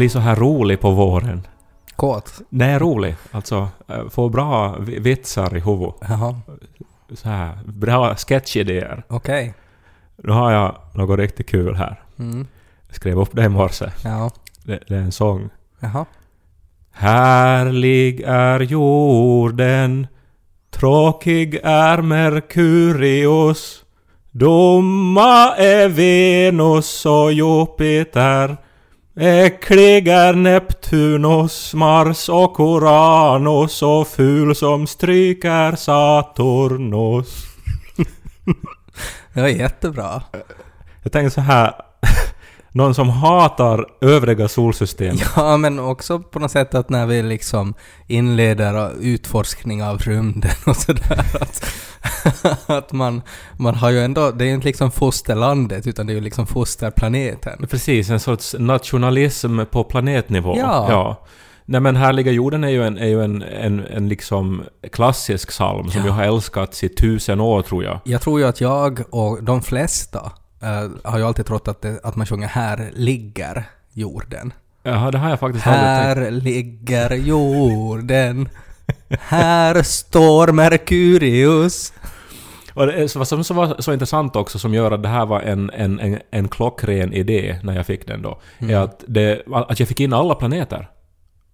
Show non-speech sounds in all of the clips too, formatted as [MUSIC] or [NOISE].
blir så här rolig på våren. Kåt? Nej, rolig. Alltså, eh, få bra vi- vitsar i huvudet. Jaha, Så här, bra sketchidéer. okej. Nu har jag något riktigt kul här. Mm. Jag skrev upp det i morse. Ja, Det, det är en sång. jaha. Härlig är jorden, tråkig är Merkurius. Dumma är Venus och Jupiter. Äcklig är Neptunus, Mars och Uranus och ful som stryk är Saturnus. [LAUGHS] Det var jättebra. Jag tänker så här. Någon som hatar övriga solsystem. [LAUGHS] Ja, men också på något sätt att när vi liksom inleder utforskning av rymden och sådär [LAUGHS] att, att man, man har ju ändå, det är ju inte liksom fosterlandet utan det är ju liksom fosterplaneten. Precis, en sorts nationalism på planetnivå. Ja. Nej men Härliga jorden är ju en, är ju en, en, en liksom klassisk psalm som Ja. ju har älskats i tusen år tror jag. Jag tror ju att jag och de flesta eh, har ju alltid trott att, det, att man sjunger ”Här ligger jorden”. Jaha, det har jag faktiskt aldrig tänkt. Här ligger jorden. Här står Merkurius. Och det vad som var så intressant också som gör att det här var en, en, en, en klockren idé när jag fick den då, Mm. är att, det, att jag fick in alla planeter.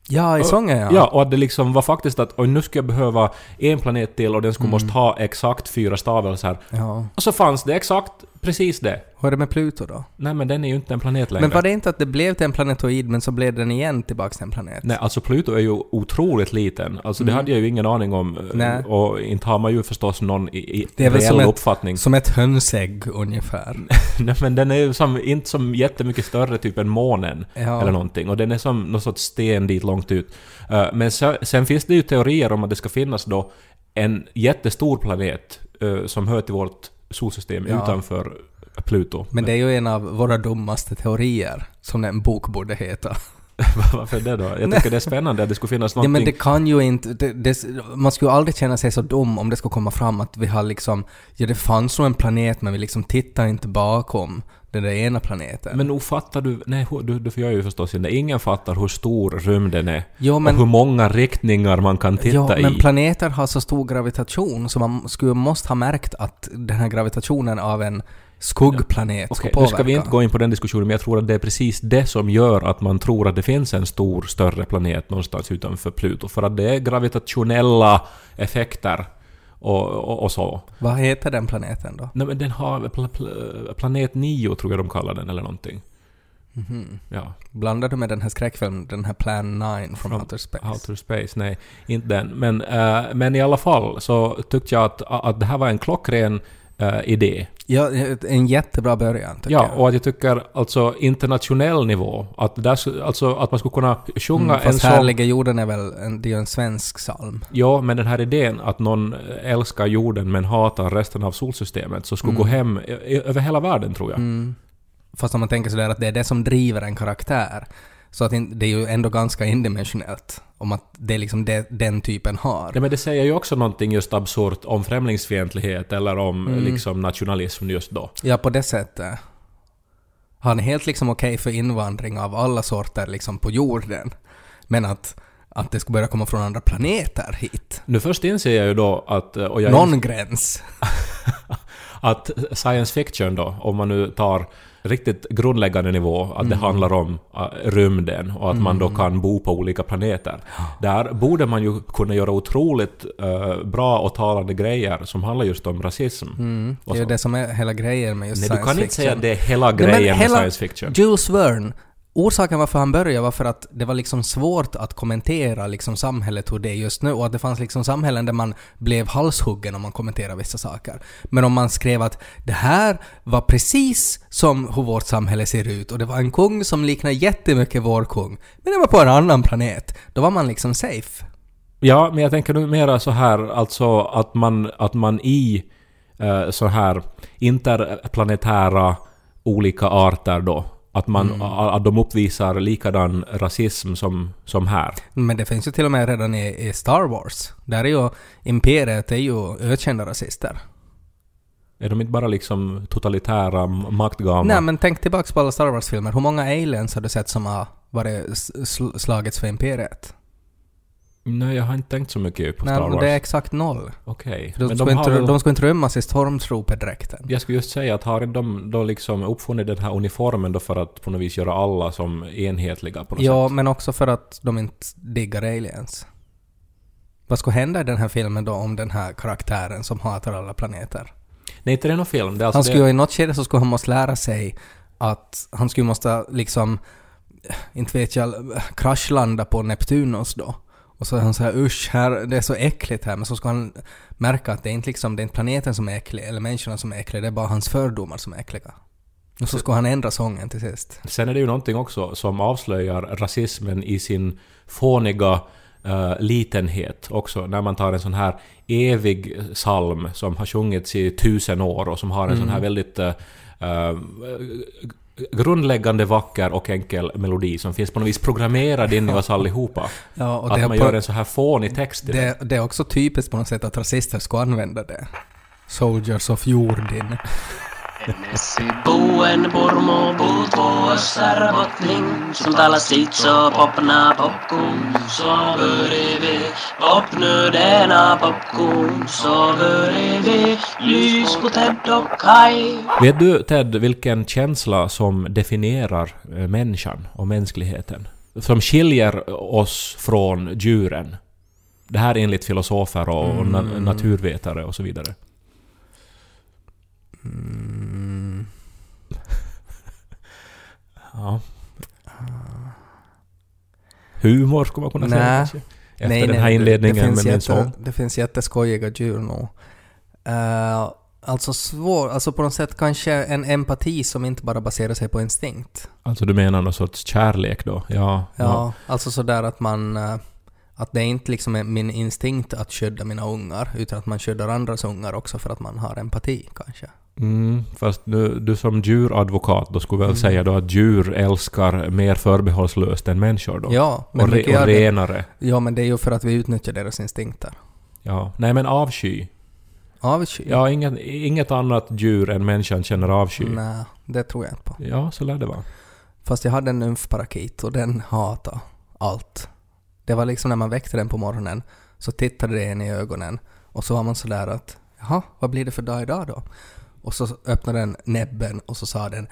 Ja, i sången ja. Ja, och att det liksom var faktiskt att oj, nu ska jag behöva en planet till och den skulle måste ha exakt fyra stavelser. ja. Och så fanns det exakt precis det. Hur är det med Pluto då? Nej men den är ju inte en planet längre. Men var det inte att det blev till en planetoid men så blev den igen tillbaks till en planet? Nej, alltså Pluto är ju otroligt liten. Alltså det hade jag ju ingen aning om. Mm. Nej. Och inte har man ju förstås någon i, i Det är väl som ett- uppfattning. Som ett hönsägg ungefär. [LAUGHS] Nej men den är ju som, inte som jättemycket större typ än månen. Ja. Eller någonting. Och den är som någon sorts sten dit långt ut. Uh, men så, sen finns det ju teorier om att det ska finnas då en jättestor planet uh, som hör till vårt solsystem Ja. utanför Pluto. Men det är ju en av våra dummaste teorier, som en bok borde heta. [LAUGHS] Varför det då? Jag tycker det är spännande att det skulle finnas [LAUGHS] Ja, någonting... men det kan ju inte... Det, det, man skulle aldrig känna sig så dum om det skulle komma fram att vi har liksom... Ja, det fanns nog en planet men vi liksom tittar inte bakom den där ena planeten. Men nog fattar du... Nej, du, du gör ju förstås inte. Ingen fattar hur stor rymden är. jo, men, och hur många riktningar man kan titta ja, i. men planeter har så stor gravitation så man skulle måste ha märkt att den här gravitationen av en skuggplanet Okej, skulle nu påverka. ska vi inte gå in på den diskussionen, men jag tror att det är precis det som gör att man tror att det finns en stor, större planet någonstans utanför Pluto. För att det är gravitationella effekter och, och, och så. Vad heter den planeten då? Nej men den har... Pl, pl, planet 9 tror jag de kallar den, eller någonting. Mhm. Ja. Blandar du med den här skräckfilmen, den här Plan 9 from From Outer Space? Outer Space, nej, inte den. Men, eh, men i alla fall så tyckte jag att, att det här var en klockren eh, idé. Ja, en jättebra början Ja, jag. och att jag tycker alltså internationell nivå, att, där, alltså, att man skulle kunna sjunga Mm, en fast sång... Härliga jorden är väl en, det är en svensk psalm. Ja, men den här idén att någon älskar jorden men hatar resten av solsystemet, så skulle Mm. gå hem över hela världen tror jag. Mm. Fast om man tänker sådär att det är det som driver en karaktär. Så att det är ju ändå ganska indimensionellt. Om att det är liksom det den typen har. Ja, men det säger ju också någonting just absurt om främlingsfientlighet eller om Mm. liksom nationalism just då. Ja, på det sättet. Han är helt liksom okej för invandring av alla sorter liksom på jorden. Men att, att det ska börja komma från andra planeter hit. Nu först inser jag ju då att... Och jag Någon gräns. [LAUGHS] att science fiction då, om man nu tar riktigt grundläggande nivå, att det Mm. handlar om uh, rymden och att man då kan bo på olika planeter. Där borde man ju kunna göra otroligt uh, bra och talande grejer som handlar just om rasism. Mm. Det är ju det som är hela grejen med just Nej, du science kan fiction. inte säga att det är hela Nej, grejen hela- med science fiction. Jules Verne, orsaken varför han började var för att det var liksom svårt att kommentera liksom samhället hur det är just nu och att det fanns liksom samhällen där man blev halshuggen om man kommenterade vissa saker. Men om man skrev att det här var precis som hur vårt samhälle ser ut och det var en kung som liknar jättemycket vår kung, men det var på en annan planet, då var man liksom safe. Ja, men jag tänker nu mera så här, alltså att man, att man i uh, så här interplanetära olika arter då, att, man, Mm. att de uppvisar likadan rasism som, som här. Men det finns ju till och med redan i, i Star Wars. Där är ju imperiet är ju ökända rasister. Är de inte bara liksom totalitära, maktgalna? Nej men tänk tillbaks på alla Star Wars-filmer. Hur många aliens har du sett som har varit slagits för imperiet. Nej, jag har inte tänkt så mycket på Nej, Star Wars. det är exakt noll. Okej. För de, har inte, väl... de skulle inte rymmas i stormtrooperdräkten. Jag skulle just säga att har de då liksom uppfunnit den här uniformen då för att på något vis göra alla som enhetliga på något Ja, sätt? men också för att de inte diggar aliens. Vad skulle hända i den här filmen då om den här karaktären som hatar alla planeter? Nej, inte det är någon film. Det är alltså han skulle det... i något skede så skulle han måste lära sig att han skulle måste liksom, inte vet jag, kraschlanda på Neptunus då. Och så är han så här usch, här, det är så äckligt här. Men så ska han märka att det är inte liksom, det är inte planeten som är äcklig eller människorna som är äckliga, det är bara hans fördomar som är äckliga. Och så ska han ändra sången till sist. Sen är det ju någonting också som avslöjar rasismen i sin fåniga eh, litenhet också. När man tar en sån här evig psalm som har sjungits i tusen år och som har en sån här väldigt eh, eh, grundläggande vacker och enkel melodi som finns på något vis programmerad in i oss [LAUGHS] allihopa. Ja, och att man på- gör en så här fånig text i den. det, det är också typiskt på något sätt att rasister ska använda det. Soldiers of jordin. Buen purmo puuttuu össärbottning Som talar sitt så popna popcorn. Så börjar vi. Popnu denna popcorn. Så börjar vi. Lys på Ted och Kai. Vet du Ted vilken känsla som definierar eh, människan och mänskligheten? Som skiljer oss från djuren? Det här enligt filosofer och och na naturvetare och så vidare. [LAUGHS] Ja. Humor skulle man kunna säga Nej. kanske? Efter den här inledningen det finns med min jätte, sång. Det finns jätteskojiga djur nog. Uh, alltså svår, alltså på något sätt kanske en empati som inte bara baserar sig på instinkt. Alltså du menar någon sorts kärlek då? Ja. Ja, alltså sådär att man... eh, att det är inte liksom är min instinkt att skydda mina ungar, utan att man skyddar andras ungar också för att man har empati kanske. Mm, fast du, du som djuradvokat då skulle väl Mm. säga då att djur älskar mer förbehållslöst än människor då? Ja, men och, re, och renare. Ja, men det är ju för att vi utnyttjar deras instinkter. Ja. Nej men avsky. Avsky? Ja, inget, inget annat djur än människan känner avsky. Nej, det tror jag inte på. Ja, så lär det vara. Fast jag hade en nymfparakit och den hatade allt. Det var liksom när man väckte den på morgonen så tittade det en i ögonen och så var man sådär att jaha, vad blir det för dag idag då? Och så öppnade den näbben och så sa den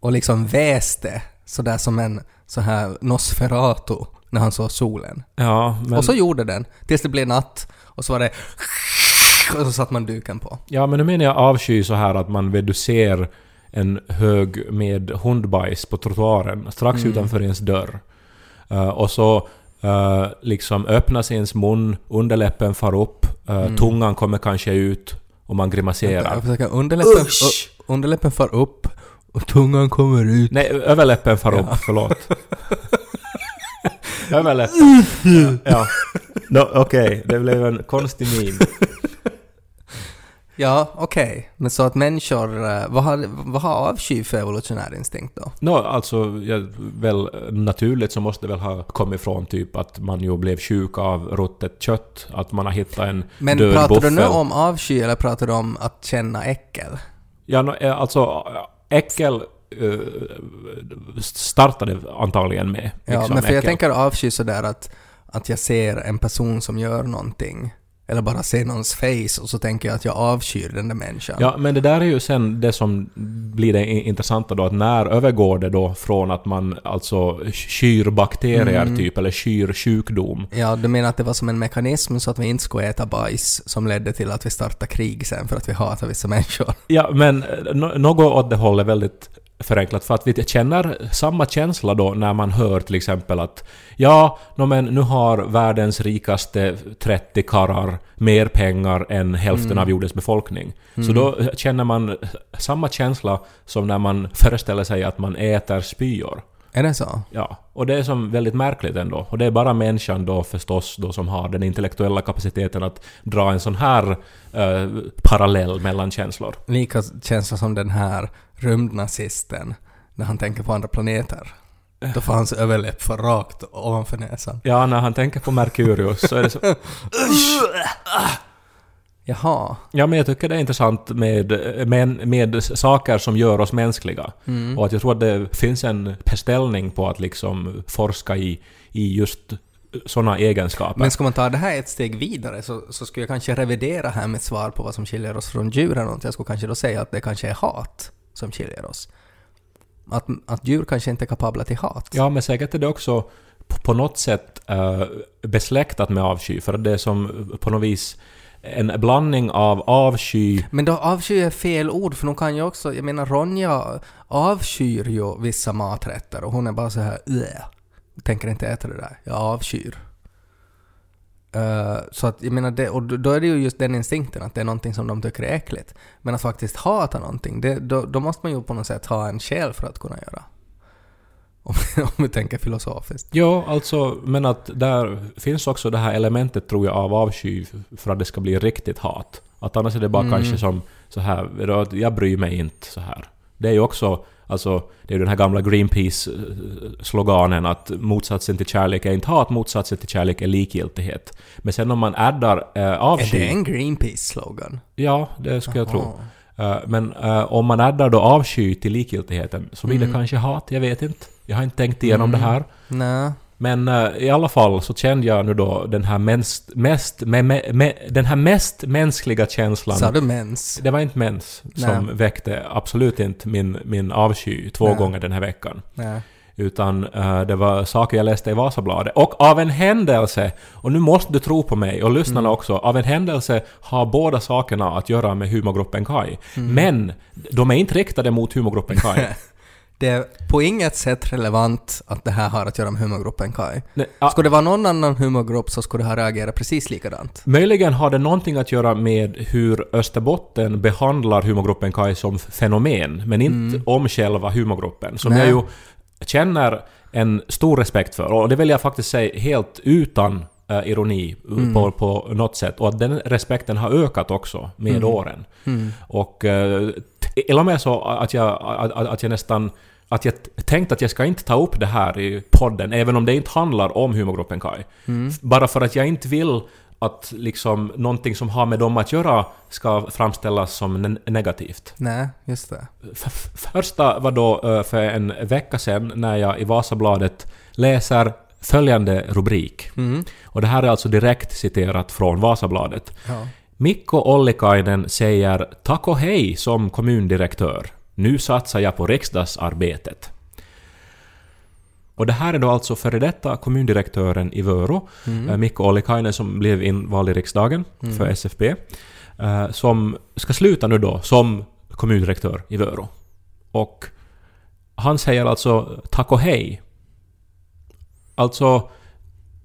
och liksom väste sådär som en så här Nosferatu när han såg solen. Ja, men, Och så gjorde den tills det blev natt och så var det och så satte man duken på. ja, men nu menar jag avsky så här att man ser en hög med hundbajs på trottoaren strax Mm. utanför ens dörr. Eh, och så eh, liksom öppnas ens mun, underläppen far upp, eh, tungan kommer kanske ut och man grimaserar. Mm. Jag försöker underläppen, Usch! underläppen far upp och tungan kommer ut. Nej, överläppen far upp, förlåt. [LAUGHS] överläppen. Ja. No, Okej, det blev en konstig min. Ja, okej. Men så att människor, eh, vad har, vad har avsky för evolutionär instinkt då? Nå, alltså, ja, väl naturligt så måste det väl ha kommit från typ att man ju blev sjuk av ruttet kött, att man har hittat en Men död pratar buffel. du nu om avsky eller pratar du om att känna äckel? Ja, no, eh, alltså äckel eh, startade antagligen med. Ja, liksom, men för jag äckel. tänker avsky sådär att, att jag ser en person som gör någonting, eller bara ser någons face och så tänker jag att jag avskyr den där människan. Ja, men det där är ju sen det som blir det intressanta då, att när övergår det då från att man alltså skyr bakterier Mm. typ, eller skyr sjukdom? Ja, du menar att det var som en mekanism så att vi inte skulle äta bajs som ledde till att vi startade krig sen för att vi hatar vissa människor? Ja, men eh, något åt det hållet väldigt förenklat, för att vi känner samma känsla då när man hör till exempel att ja, no, men nu har världens rikaste 30 karrar mer pengar än hälften av jordens befolkning. Så då känner man samma känsla som när man föreställer sig att man äter spyor. Är det så? Ja, och det är som väldigt märkligt ändå. Och det är bara människan då förstås då som har den intellektuella kapaciteten att dra en sån här eh, parallell mellan känslor. Lika känsla som den här rymdnazisten när han tänker på andra planeter. Då får hans överläpp för rakt ovanför näsan. Ja, när han tänker på Merkurius så är det så... [LAUGHS] Jaha. Ja, men jag tycker det är intressant med, med, med saker som gör oss mänskliga. Mm. Och att jag tror att det finns en beställning på att liksom forska i, i just sådana egenskaper. Men ska man ta det här ett steg vidare så, så skulle jag kanske revidera här mitt svar på vad som skiljer oss från djur eller något. Jag skulle kanske då säga att det kanske är hat som skiljer oss. Att, att djur kanske inte är kapabla till hat. Ja, men säkert är det också på, något sätt uh, besläktat med avsky, för det är som på något vis en blandning av avsky... Men då avsky är fel ord för hon kan ju också, jag menar Ronja avskyr ju vissa maträtter och hon är bara så här "Ugh." tänker inte äta det där, jag avskyr. Eh, så att jag menar, det, och då är det ju just den instinkten att det är någonting som de tycker är äckligt. Men att faktiskt hata någonting, det, då, då måste man ju på något sätt ha en själ för att kunna göra. [LAUGHS] Om, om vi tänker filosofiskt. Ja, alltså, men att där finns också det här elementet tror jag av avsky för att det ska bli riktigt hat. Att annars är det bara Mm. kanske som så här, jag bryr mig inte så här. Det är ju också, alltså, det är ju den här gamla Greenpeace-sloganen att motsatsen till kärlek är inte hat, motsatsen till kärlek är likgiltighet. Men sen om man addar eh, Är avsky... det en Greenpeace-slogan? Ja, det skulle jag tro. Eh, men eh, om man addar då avsky till likgiltigheten så blir det Mm. kanske hat, jag vet inte. Jag har inte tänkt igenom Mm. det här. Nej. Men eh, i alla fall så kände jag nu då den här mest, mest, me, me, me, den här mest mänskliga känslan. Sa du mens? Det var inte mens som Nej. väckte absolut inte min, min avsky två Nej. gånger den här veckan. Nej. Utan eh, det var saker jag läste i Vasabladet. Och av en händelse, och nu måste du tro på mig och lyssnarna Mm. också, av en händelse har båda sakerna att göra med humorgruppen Kai. Mm. Men de är inte riktade mot humorgruppen Kai. [LAUGHS] Det är på inget sätt relevant att det här har att göra med humorgruppen Kai. Nej, ah, Skulle det vara någon annan humorgrupp så skulle det ha reagerat precis likadant. Möjligen har det någonting att göra med hur Österbotten behandlar humorgruppen Kai som fenomen, men inte om själva humorgruppen, som Nej. jag ju känner en stor respekt för. Och det vill jag faktiskt säga helt utan eh, ironi på, på något sätt. Och att den respekten har ökat också med åren. Och uh, till och med så att jag, att att jag nästan att jag tänkte att jag ska inte ta upp det här i podden, även om det inte handlar om humorgruppen Kai. Bara för att jag inte vill att liksom någonting som har med dem att göra ska framställas som ne- negativt. Nej, just det. F- första var då för en vecka sedan när jag i Vasabladet läser följande rubrik. Mm. Och det här är alltså direkt citerat från Vasabladet. Ja. Mikko Ollikainen säger tack och hej som kommundirektör. Nu satsar jag på riksdagsarbetet. Och det här är då alltså före detta kommundirektören i Vörå, mm. Mikko Ollikainen som blev invald i riksdagen för SFP, eh, som ska sluta nu då som kommundirektör i Vörå. Och han säger alltså tack och hej. Alltså,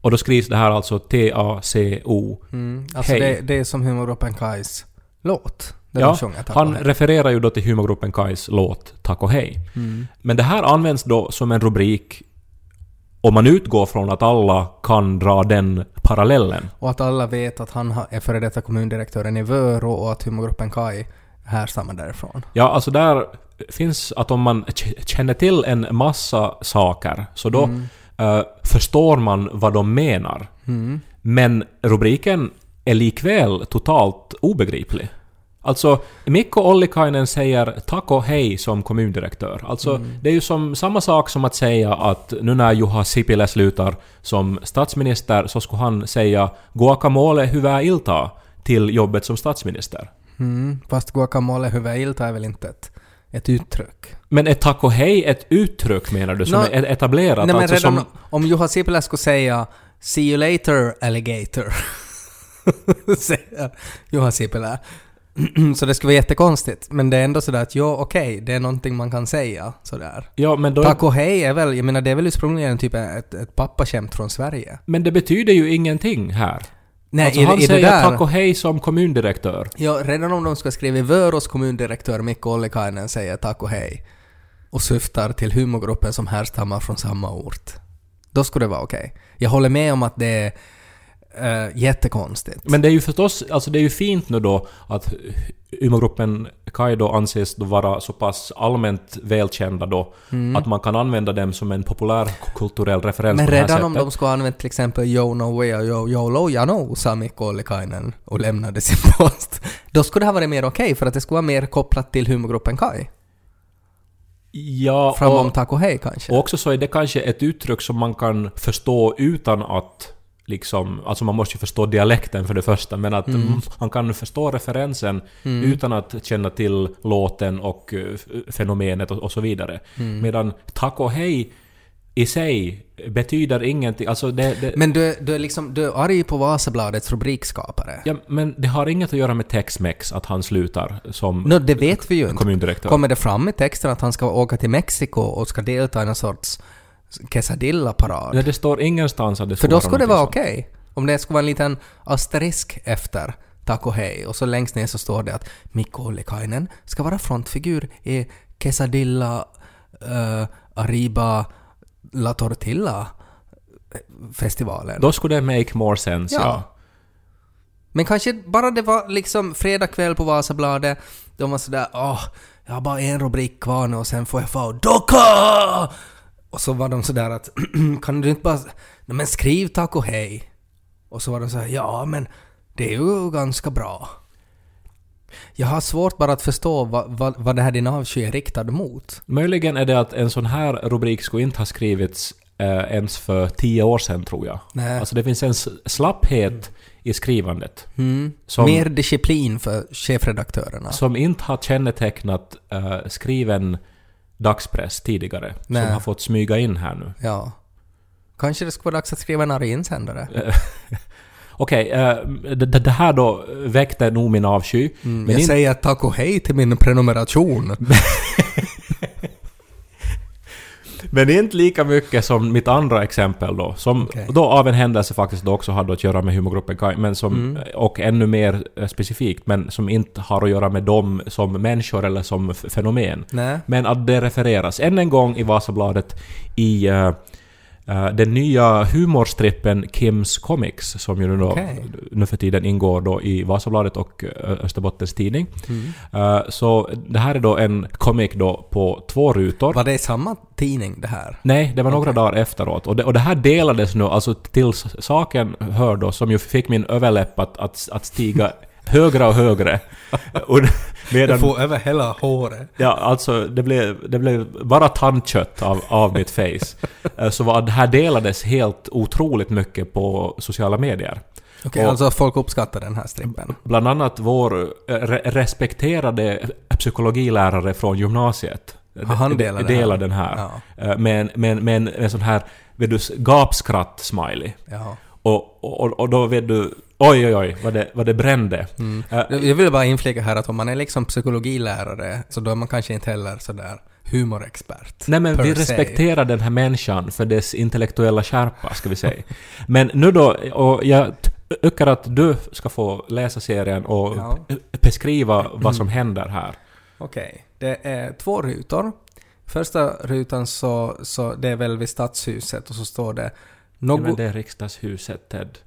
och då skrivs det här alltså T-A-C-O. Mm. Alltså Hej. det, det är som humorgruppen Kais låt. Den Ja, de sjunger tack han och hej. refererar ju då till humorgruppen Kais låt Tack och hej. Mm. Men det här används då som en rubrik om man utgår från att alla kan dra den parallellen. Och att alla vet att han är före detta kommundirektören i Vörå och att humorgruppen Kai härstammar därifrån. Ja, alltså där finns att om man känner till en massa saker så då eh, förstår man vad de menar. Mm. Men rubriken är likväl totalt obegriplig. Alltså, Mikko Ollikainen säger tack och hej som kommundirektör. Alltså, det är ju som samma sak som att säga att nu när Juha Sipilä slutar som statsminister så skulle han säga guacamole hyvää iltaa till jobbet som statsminister. Mm. Fast guacamole huvudilta är väl inte ett, ett uttryck? Men är tack och hej ett uttryck menar du, som Nå, är etablerat? Nej men alltså redan som, om Juha Sipilä skulle säga “See you later alligator” [LAUGHS] säger Juha Sipilä. [CLEARS THROAT] så det skulle vara jättekonstigt. Men det är ändå sådär att ja, okej, det är någonting man kan säga sådär. ja, men, då, Tack och hej är väl, jag menar det är väl ursprungligen typ ett, ett pappaskämt från Sverige. men det betyder ju ingenting här. Nej, alltså, i, han i säger där... tack och hej som kommundirektör. Ja, redan om de ska skriva Vörås kommundirektör Mikko Ollikainen säger tack och hej och syftar till humorgruppen som härstammar från samma ort. Då skulle det vara okej. Jag håller med om att det är Uh, jättekonstigt. Men det är ju förstås, alltså det är ju fint nu då att Umogruppen Kai då anses då vara så pass allmänt välkända då att man kan använda dem som en populär kulturell referens Men redan om de skulle använt till exempel Yo No Way och Yo Yo Lo Jano, sa Mikko Ollikainen och lämnade sin [LAUGHS] post. Då skulle det ha varit mer okej för att det skulle vara mer kopplat till humorgruppen Kai. Ja, Framom och, Taco Hej kanske. och också så är det kanske ett uttryck som man kan förstå utan att liksom, alltså man måste ju förstå dialekten för det första, men att Mm. man kan förstå referensen utan att känna till låten och eh, fenomenet och, och så vidare. Mm. Medan tack och hej i sig betyder ingenting, alltså det, det Men du, du är liksom, du är arg på Vasabladets rubrikskapare. Ja, men det har inget att göra med Tex-Mex att han slutar som Nå, det vet vi ju inte. kommundirektör. Kommer det fram i texten att han ska åka till Mexiko och ska delta i någon sorts quesadilla-parad? Nej, det står ingenstans att det För då skulle det vara okej. Om det skulle vara en liten asterisk efter Taco Hej och så längst ner så står det att Mikko Ollikainen ska vara frontfigur i Quesadilla uh, Arriba La Tortilla festivalen. sånt. Då skulle det make more sense, ja. Ja. Men kanske bara det var liksom fredag kväll på Vasabladet, de var sådär åh, jag har bara en rubrik kvar nu och sen får jag få DOCA! Och så var de sådär att [CLEARS THROAT] kan du inte bara, nej men skriv tack och hej. Och så var de såhär, ja men det är ju ganska bra. Jag har svårt bara att förstå vad, vad, vad det här din avsky är riktad mot. Möjligen är det att en sån här rubrik skulle inte ha skrivits eh, ens för tio år sedan, tror jag. Nej. Alltså det finns en slapphet i skrivandet Mm. Som- Mer disciplin för chefredaktörerna. som inte har kännetecknat eh, skriven dagspress tidigare. Nej. Som har fått smyga in här nu. Ja. Kanske det skulle vara dags att skriva en arg insändare. [LAUGHS] Okej, eh, det, det här då väckte nog min avsky. Mm, jag in- säger tack och hej till min prenumeration. [LAUGHS] Men inte lika mycket som mitt andra exempel då, som Okej. då av en händelse faktiskt då också hade att göra med humorgruppen Kai, men som, Mm. och ännu mer eh, specifikt, men som inte har att göra med dem som människor eller som fenomen. Nej. Men att det refereras än en gång i Vasabladet i eh, eh, den nya humorstrippen Kims Comics, som ju nu, då, Okej. nu för tiden ingår då i Vasabladet och eh, Österbottens Tidning. Mm. Eh, så det här är då en comic då på två rutor. Var det samma tidning det här? Nej, det var några dagar efteråt. Och det, och det här delades nu, alltså till saken hör då, som ju fick min överläpp att, att, att stiga [LAUGHS] högre och högre. [LAUGHS] Och medan, över hela håret. ja, alltså det blev, det blev bara tandkött av, av mitt face. [LAUGHS] Eh, Så var, det här delades helt otroligt mycket på sociala medier. Okej, Och- alltså folk uppskattar den här strippen. Bland annat vår eh, re respekterade psykologilärare från gymnasiet. Har han de- delat det delar här? den här. Ja. Eh, Med en, med, en- med en, en sån här vet du, gapskratt-smiley. Ja. Och, och, och då vet du... Oj, oj, oj, vad det, vad det brände. Mm. Eh, Jag vill bara inflika här att om man är liksom psykologilärare så då är man kanske inte heller sådär humorexpert. Nej men vi se. respekterar den här människan för dess intellektuella skärpa, ska vi säga. Men nu då, och jag tycker att du ska få läsa serien och Ja. beskriva vad som händer här. Okej, det är två rutor. Första rutan så, så det är väl vid Stadshuset och så står det Ja, något... men det är riksdagshuset, Ted.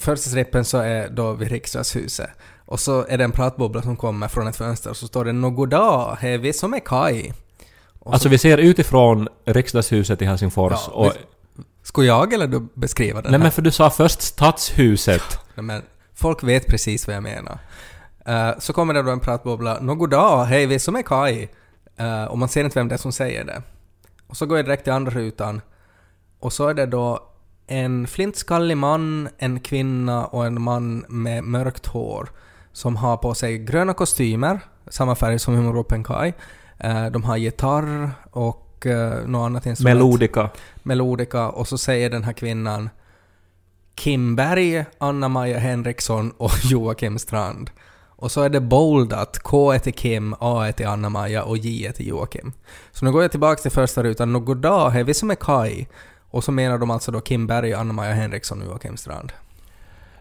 Första strippen så är då vid riksdagshuset. Och så är det en pratbubbla som kommer från ett fönster och så står det “Någodag, är vi som är Kai”. Och Alltså så, vi ser utifrån riksdagshuset i Helsingfors Ja, och... Ska jag eller du beskriva den Nej här? men för du sa först stadshuset. Nej, men folk vet precis vad jag menar. Eh, så kommer det då en pratbubbla “Någodag, hej vi som är Kai”. Eh, och man ser inte vem det är som säger det. Och så går jag direkt till andra rutan. Och så är det då en flintskallig man, en kvinna och en man med mörkt hår som har på sig gröna kostymer, samma färg som humorgruppen Kai. Eh, de har gitarr och uh, något annat instrument. Melodica. Melodica och så säger den här kvinnan Kim Berg, Anna-Maja Henriksson och [LAUGHS] Joakim Strand. Och så är det boldat. K är till Kim, A är till Anna-Maja och J är till Joakim. Så nu går jag tillbaka till första rutan. Nå goddag, är vi som är Kai. Och så menar de alltså då Kim Berg, Anna-Maja Henriksson och Joakim Strand.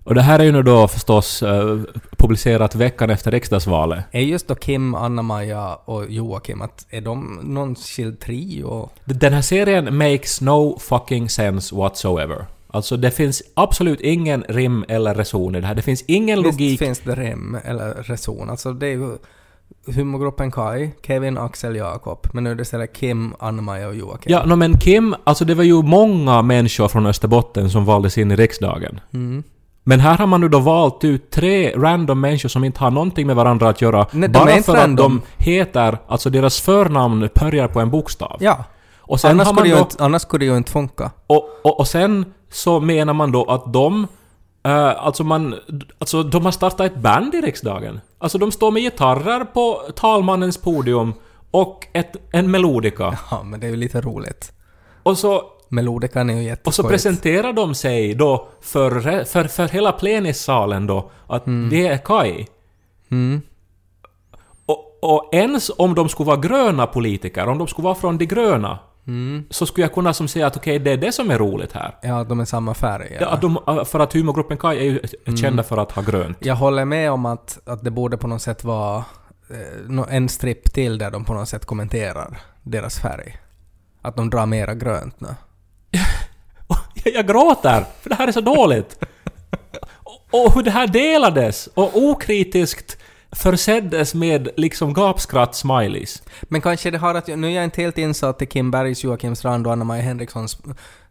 Och det här är ju nu då förstås eh, publicerat veckan efter riksdagsvalet. Är just då Kim, Anna-Maja och Joakim, att är de någon skild trio? Den här serien makes no fucking sense whatsoever. Alltså det finns absolut ingen rim eller reson i det här. Det finns ingen Visst logik. finns det rem eller reson. Alltså det är ju humorgruppen Kai, Kevin, Axel, Jakob. Men nu är det istället Kim, Anna-Maja och Joakim. Ja, no, men Kim, alltså det var ju många människor från Österbotten som valdes in i riksdagen. Mm. Men här har man nu då valt ut tre random människor som inte har någonting med varandra att göra. Nej, bara för random. att de heter, alltså deras förnamn börjar på en bokstav. Ja. Och sen Annars har man då, inte, annars skulle det ju inte funka. och, och, och sen så menar man då att de eh, alltså man, alltså de har startat ett band i riksdagen. Alltså de står med gitarrer på talmannens podium och ett, en melodika. [LAUGHS] Ja, men det är ju lite roligt. Och så Melodikan är ju Och så jätteskojigt. presenterar de sig då för, för, för hela plenissalen då att det är Kai. Mm. Och, och ens om de skulle vara gröna politiker, om de skulle vara från de gröna, Mm. så skulle jag kunna som säga att okej, det är det som är roligt här. Ja, de är samma färg. Ja. att de, för att humorgruppen Kai är ju kända för att ha grönt. Jag håller med om att, att det borde på något sätt vara eh, en stripp till där de på något sätt kommenterar deras färg. Att de drar mera grönt nu. [LAUGHS] Jag, jag gråter, för det här är så dåligt. [LAUGHS] och, och hur det här delades och okritiskt förseddes med liksom gapskratt-smileys. Men kanske det har att Nu är jag inte helt insatt i Kim Bergs, Joakim Strand och Anna-Maja Henrikssons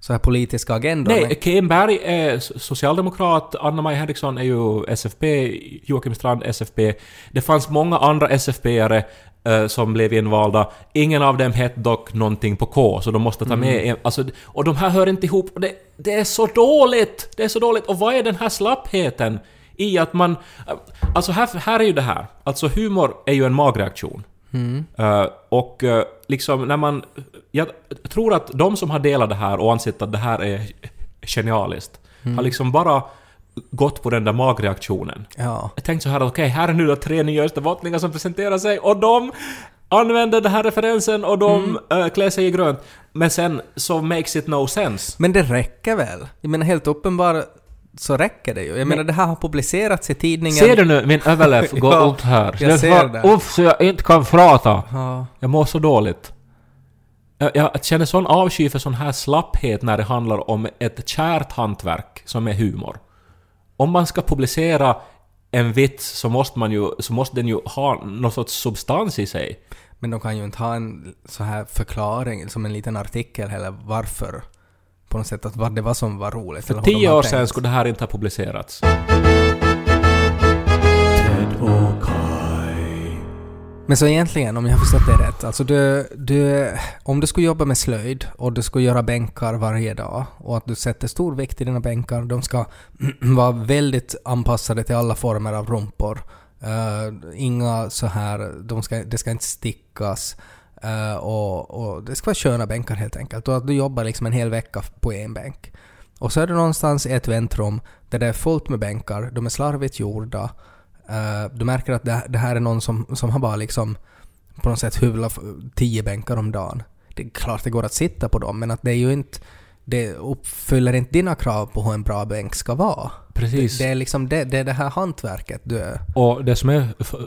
så här politiska agendor. men- Nej, Kim Berg är socialdemokrat, Anna-Maj Henriksson är ju SFP, Joakim Strand SFP. Det fanns många andra SFP-are eh, som blev invalda. Ingen av dem hette dock någonting på K, så de måste ta med en, alltså, Och de här hör inte ihop. Det, det är så dåligt! Det är så dåligt! Och vad är den här slappheten i att man... Alltså här, här är ju det här. Alltså humor är ju en magreaktion. Eh, och eh, liksom när man... Jag tror att de som har delat det här och ansett att det här är genialiskt har liksom bara gått på den där magreaktionen. Ja. Jag tänkte så här att okej, här är nu då tre nya österbottningar som presenterar sig och de använder den här referensen och de eh, klär sig i grönt. Men sen så makes it no sense. Men det räcker väl? Jag menar helt uppenbart så räcker det ju. Jag menar det här har publicerats i tidningen. Ser du nu min överläpp [LAUGHS] gå Ja, upp här? jag Det ser det. Uff, så jag inte kan prata. Ja. Jag mår så dåligt. Jag, jag känner sån avsky för sån här slapphet när det handlar om ett kärt hantverk som är humor. Om man ska publicera en vits så måste, man ju, så måste den ju ha någon sorts substans i sig. Men de kan ju inte ha en så här förklaring som en liten artikel heller varför. På något sätt att vad det var som var roligt. För tio år tänkt. sedan skulle det här inte ha publicerats. Men så egentligen, om jag har förstått det rätt, alltså du, du, om du skulle jobba med slöjd och du skulle göra bänkar varje dag och att du sätter stor vikt i dina bänkar, de ska [CLEARS THROAT] vara väldigt anpassade till alla former av rumpor. Eh, inga så här, de ska, det ska inte stickas Uh, och, och det ska vara sköna bänkar helt enkelt. Och att du jobbar liksom en hel vecka på en bänk. Och så är du någonstans i ett väntrum där det är fullt med bänkar, de är slarvigt gjorda. Uh, du märker att det, det här är någon som, som har bara liksom på något sätt hyvlat tio bänkar om dagen. Det är klart det går att sitta på dem, men att det är ju inte... Det uppfyller inte dina krav på hur en bra bänk ska vara. Precis. Det är liksom det, det, är det här hantverket du... Och det som är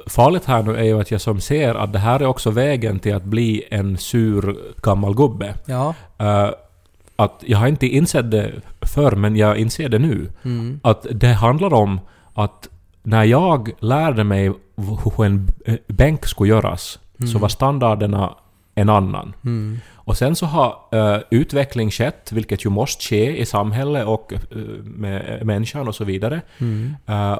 farligt här nu är ju att jag som ser att det här är också vägen till att bli en sur gammal gubbe. Ja. Eh, att jag har inte insett det förr, men jag inser det nu. Mm. Att det handlar om att när jag lärde mig hur en b- bänk skulle göras, så var standarderna en annan. Mm. Och sen så har eh, utveckling skett, vilket ju måste ske i samhället och eh, med människan och så vidare. Mm. Eh,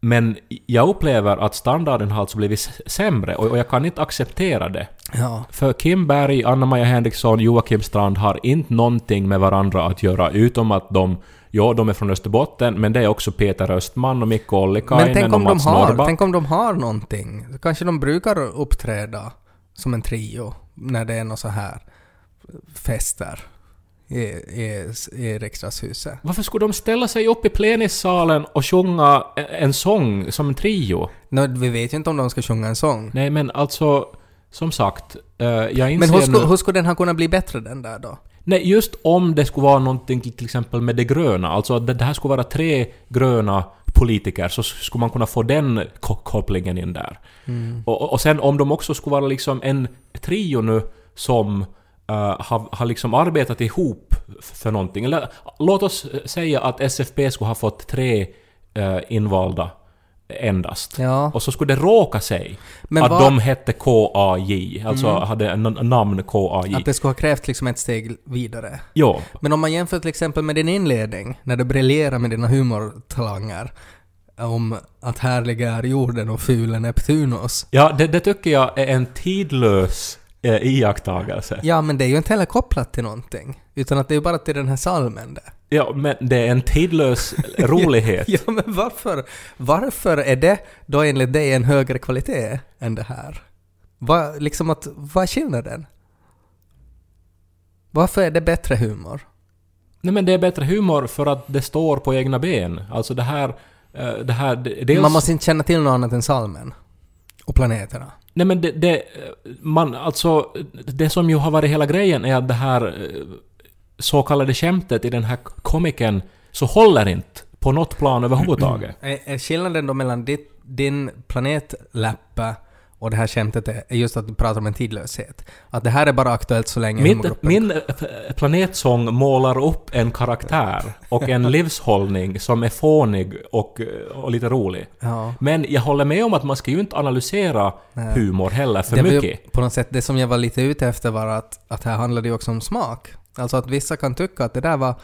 men jag upplever att standarden har alltså blivit sämre och, och jag kan inte acceptera det. Ja. För Kim Berg, Anna-Maja Henriksson, Joakim Strand har inte någonting med varandra att göra utom att de Ja, de är från Österbotten, men det är också Peter Östman och Mikko Men Ollikainen tänk och om, de Mats har, Norrback. tänk om de har någonting. Kanske de brukar uppträda som en trio när det är något så här fester i, i, i riksdagshuset. Varför skulle de ställa sig upp i plenissalen och sjunga en- sång som en trio? Nå, vi vet ju inte om de ska sjunga en sång. Nej, men alltså... Som sagt, eh, jag inser Men hur skulle, nu... hur skulle den ha kunnat bli bättre den där då? Nej, just om det skulle vara någonting till exempel med det gröna, alltså att det här skulle vara tre gröna politiker, så skulle man kunna få den ko- kopplingen in där. Och, och- och sen om de också skulle vara liksom en trio nu som eh, har, har liksom arbetat ihop för någonting. Eller låt oss säga att SFP skulle ha fått tre eh, invalda endast. Ja. Och så skulle det råka sig Men att vad- de hette KAJ, alltså hade en namn KAJ. Att det skulle ha krävt liksom ett steg vidare. Jo, Men om man jämför till exempel med din inledning, när du briljerar med dina humortalanger om att härlig är jorden och ful är Neptunus. ja, det, det tycker jag är en tidlös eh, iakttagelse. Ja, men det är ju inte heller kopplat till någonting. Utan att det är ju bara till den här salmen det. Ja, men det är en tidlös [LAUGHS] rolighet. Ja, men varför, varför är det då enligt dig en högre kvalitet än det här? Vad, liksom att, vad är skillnaden? Varför är det bättre humor? Nej men det är bättre humor för att det står på egna ben. Alltså det här... eh, Det här... Dels, Man måste inte känna till något annat än salmen. Och planeterna. Nej men det, det... Man, alltså... Det som ju har varit hela grejen är att det här eh, så kallade skämtet i den här komikern så håller inte på något plan överhuvudtaget. Är, är skillnaden då mellan ditt, din planetläppa och det här skämtet är just att du pratar om en tidlöshet? Att det här är bara aktuellt så länge Min, humorgruppen- min eh, planetsång målar upp en karaktär och en [LAUGHS] livshållning som är fånig och, eh, och lite rolig. Ja. Men jag håller med om att man ska ju inte analysera humor heller för det var ju mycket. På något sätt, det som jag var lite ute efter var att, att här handlar det ju också om smak. Alltså att vissa kan tycka att det där var...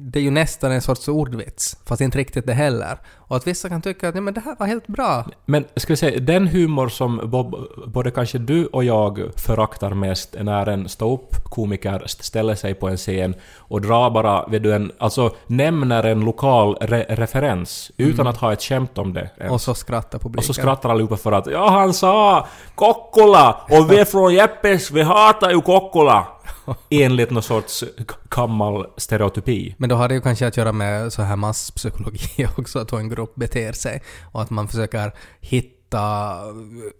Det är ju nästan en sorts ordvits, fast inte riktigt det heller. Och att vissa kan tycka att nej, men det här var helt bra. Men ska vi säga, den humor som Bob, både kanske du och jag föraktar mest är när en ståuppkomiker ställer sig på en scen och drar bara, vet du, en, alltså nämner en lokal re referens utan att ha ett skämt om det. ens. Mm. Och så skrattar publiken. Och så skrattar allihopa för att ja, han sa Kokkola och vi är från Jeppes, vi hatar ju Kokkola. [LAUGHS] Enligt någon sorts gammal stereotypi. Men då har det ju kanske att göra med så här masspsykologi [LAUGHS] också, att hur en grupp beter sig. Och att man försöker hitta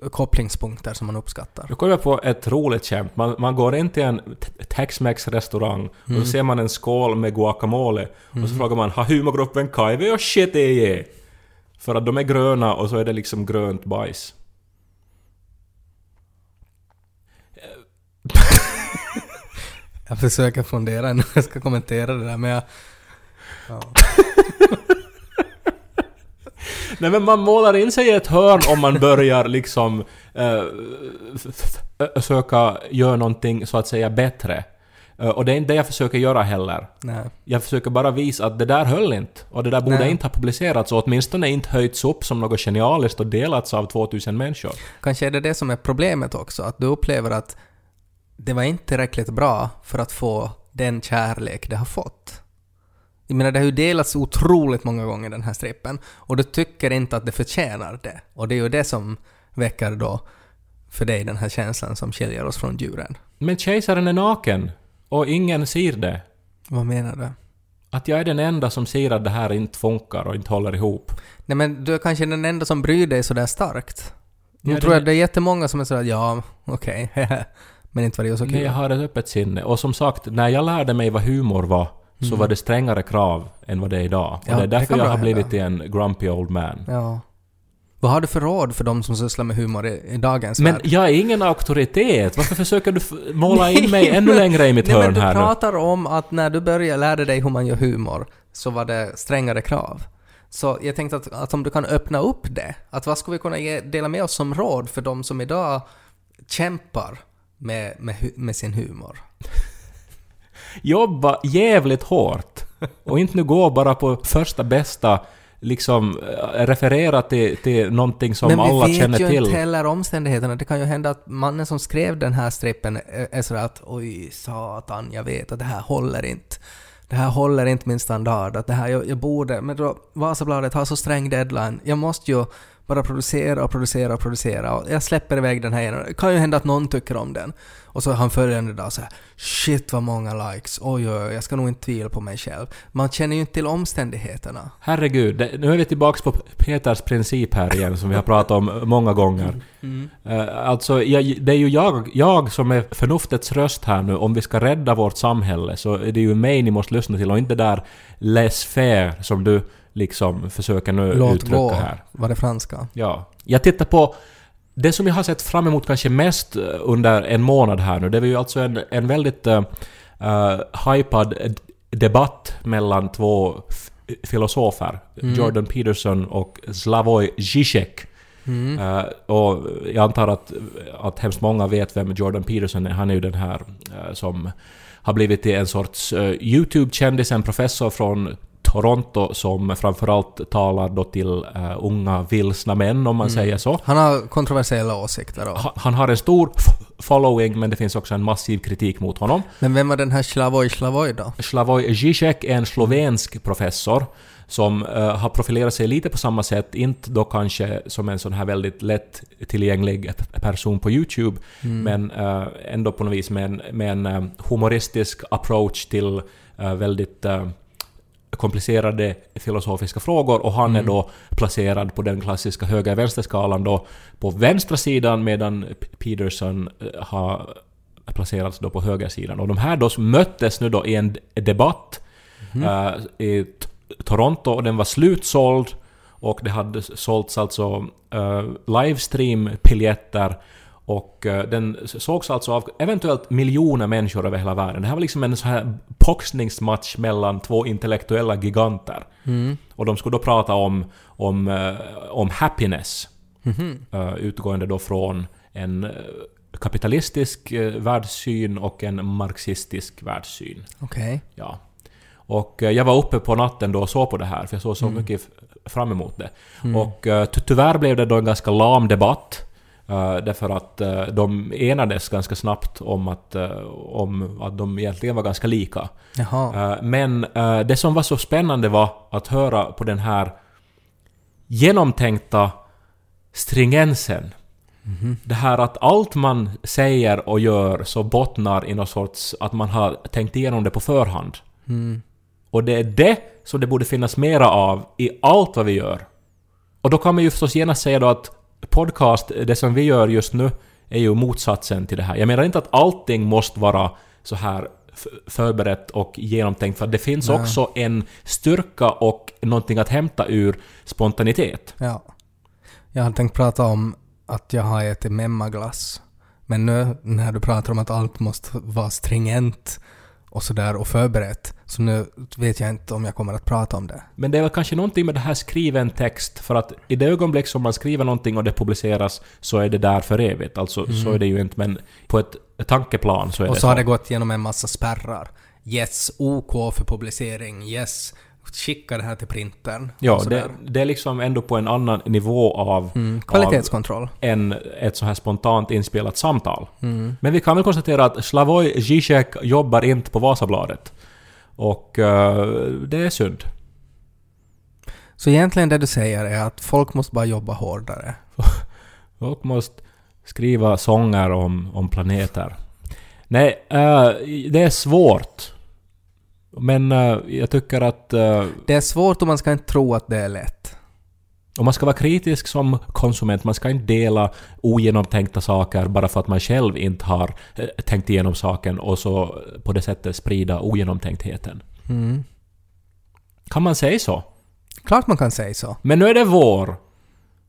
eh, kopplingspunkter som man uppskattar. Nu kommer jag på ett roligt skämt. Man, man går in till en Tex-Mex restaurang och så ser man en skål med guacamole och så frågar man har humorgruppen Kaive och shit är För att de är gröna och så är det liksom grönt bajs. Jag försöker fundera när [LAUGHS] jag ska kommentera det där men jag... Ja. [LAUGHS] Nej men man målar in sig i ett hörn om man börjar liksom eh, söka göra någonting så att säga bättre. Eh, och det är inte det jag försöker göra heller. Nej. Jag försöker bara visa att det där höll inte. Och det där borde Nej. inte ha publicerats och åtminstone inte höjts upp som något genialiskt och delats av 2000 människor. Kanske är det det som är problemet också, att du upplever att det var inte tillräckligt bra för att få den kärlek det har fått. Jag menar, det har ju delats otroligt många gånger den här strippen och du tycker inte att det förtjänar det. Och det är ju det som väcker då för dig den här känslan som skiljer oss från djuren. Men kejsaren är naken och ingen ser det. Vad menar du? Att jag är den enda som ser att det här inte funkar och inte håller ihop. Nej men du är kanske den enda som bryr dig sådär starkt. Nu Ja, tror det- jag det är jättemånga som är sådär ja, okej, [LAUGHS] men inte var det så Nej, kul. jag har ett öppet sinne. Och som sagt, när jag lärde mig vad humor var så var det strängare krav än vad det är idag. Och Mm. Ja, det är det därför kan jag har blivit hända. en grumpy old man. Ja. Vad har du för råd för de som sysslar med humor i, i dagens Men värld? jag är ingen auktoritet. Varför försöker du måla in mig ännu längre i mitt Nej, hörn men du här nu? pratar om att när du började lära dig hur man gör humor så var det strängare krav. Så jag tänkte att, att om du kan öppna upp det, att vad skulle vi kunna ge, dela med oss som råd för de som idag kämpar med, med, med sin humor? [LAUGHS] Jobba jävligt hårt. Och inte nu gå bara på första bästa liksom eh, referera till, till någonting som Men vi alla vet känner ju till. inte heller omständigheterna. Det kan ju hända att mannen som skrev den här strippen är, är sådär att oj satan, jag vet att det här håller inte. Det här håller inte min standard. Att det här, jag, jag borde... Men då, Vasabladet har så sträng deadline. Jag måste ju bara producera och producera och producera. Och jag släpper iväg den här igen. Det kan ju hända att någon tycker om den. Och så han följande dag så här, shit vad många likes. Oj, oj, oj, jag ska nog inte tvivla på mig själv. Man känner ju inte till omständigheterna. Herregud, det, nu är vi tillbaks på Peters princip här igen som vi har pratat om [LAUGHS] många gånger. Eh, alltså, jag, det är ju jag, jag som är förnuftets röst här nu. Om vi ska rädda vårt samhälle så är det ju mig ni måste lyssna till och inte där laissez-faire som du liksom försöker nu Låt uttrycka gå, här. var det franska. Ja. Jag tittar på det som jag har sett fram emot kanske mest eh, under en månad här nu, det var ju alltså en, en väldigt uh, uh, hypad debatt mellan två filosofer, Jordan Peterson och Slavoj Zizek. Eh, och jag antar att, att hemskt många vet vem Jordan Peterson är. Han är ju den här eh, som har blivit till en sorts uh, YouTube-kändis, en professor från Toronto som framförallt talar då till eh, unga vilsna män om man säger så. Han har kontroversiella åsikter och... Ha- Han har en stor following men det finns också en massiv kritik mot honom. Men vem var den här Slavoj Slavoj då? Slavoj Zizek är en slovensk professor som eh, har profilerat sig lite på samma sätt, inte då kanske som en sån här väldigt lätt tillgänglig person på YouTube, men eh, ändå på något vis med en, med en eh, humoristisk approach till eh, väldigt komplicerade filosofiska frågor och han är då placerad på den klassiska höger-vänster-skalan då på vänstra sidan medan Peterson eh, har placerats då på högersidan. Och de här då möttes nu då i en debatt eh, i T- Toronto och den var slutsåld och det hade sålts alltså uh, livestream-biljetter och eh, den sågs alltså av eventuellt miljoner människor över hela världen. Det här var liksom en sån här boxningsmatch mellan två intellektuella giganter. Och de skulle då prata om, om, eh, om happiness. eh, utgående då från en kapitalistisk världssyn och en marxistisk världssyn. Okej. Ja. Och jag var uppe på natten då och såg på det här, för jag såg så mycket f- fram emot det. Och eh, ty- tyvärr blev det då en ganska lam debatt. Uh, därför att eh, de enades ganska snabbt om att, eh, om att de egentligen var ganska lika. Eh, men eh, det som var så spännande var att höra på den här genomtänkta stringensen. Det här att allt man säger och gör så bottnar i någon sorts att man har tänkt igenom det på förhand. Och det är det som det borde finnas mera av i allt vad vi gör. Och då kan man ju förstås genast säga då att podcast, det som vi gör just nu, är ju motsatsen till det här. Jag menar inte att allting måste vara så här förberett och genomtänkt, för det finns också en styrka och någonting att hämta ur spontanitet. Ja. Jag hade tänkt prata om att jag har ätit memmaglass. Men nu när du pratar om att allt måste vara stringent och sådär och förberett, så nu vet jag inte om jag kommer att prata om det. Men det är väl kanske någonting med det här skriven text, för att i det ögonblick som man skriver någonting och det publiceras så är det där för evigt. Alltså så är det ju inte, men på ett tankeplan så är Och det så har det gått genom en massa spärrar. Yes, OK för publicering. Yes, skicka det här till printern. Ja, det, det är liksom ändå på en annan nivå av... Mm, kvalitetskontroll. Av än ett så här spontant inspelat samtal. Men vi kan väl konstatera att Slavoj Zizek jobbar inte på Vasabladet. Och eh, det är synd. Så egentligen det du säger är att folk måste bara jobba hårdare. [LAUGHS] Folk måste skriva sånger om, om planeter. Nej, eh, det är svårt. Men eh, jag tycker att eh, Det är svårt och man ska inte tro att det är lätt. om man ska vara kritisk som konsument, man ska inte dela ogenomtänkta saker bara för att man själv inte har eh, tänkt igenom saken och så på det sättet sprida ogenomtänktheten. Mm. Kan man säga så? Klart man kan säga så. Men nu är det vår.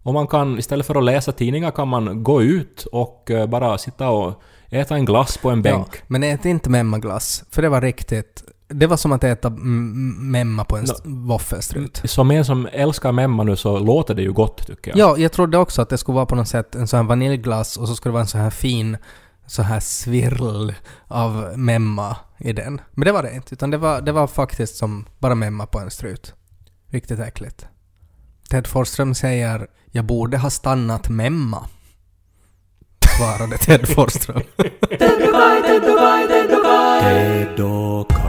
Och man kan, istället för att läsa tidningar kan man gå ut och bara sitta och äta en glass på en bänk. Ja, men ät inte memmaglass, för det var riktigt... Det var som att äta mm, memma på en st- våffelstrut. Som en som älskar memma nu så låter det ju gott tycker jag. Ja, jag trodde också att det skulle vara på något sätt en sån här vaniljglass och så skulle det vara en sån här fin så här svirl av memma i den. Men det var det inte, utan det var, det var faktiskt som bara memma på en strut. Riktigt äckligt. Ted Forsström säger “Jag borde ha stannat memma”. Svarade Ted Forsström. [LAUGHS]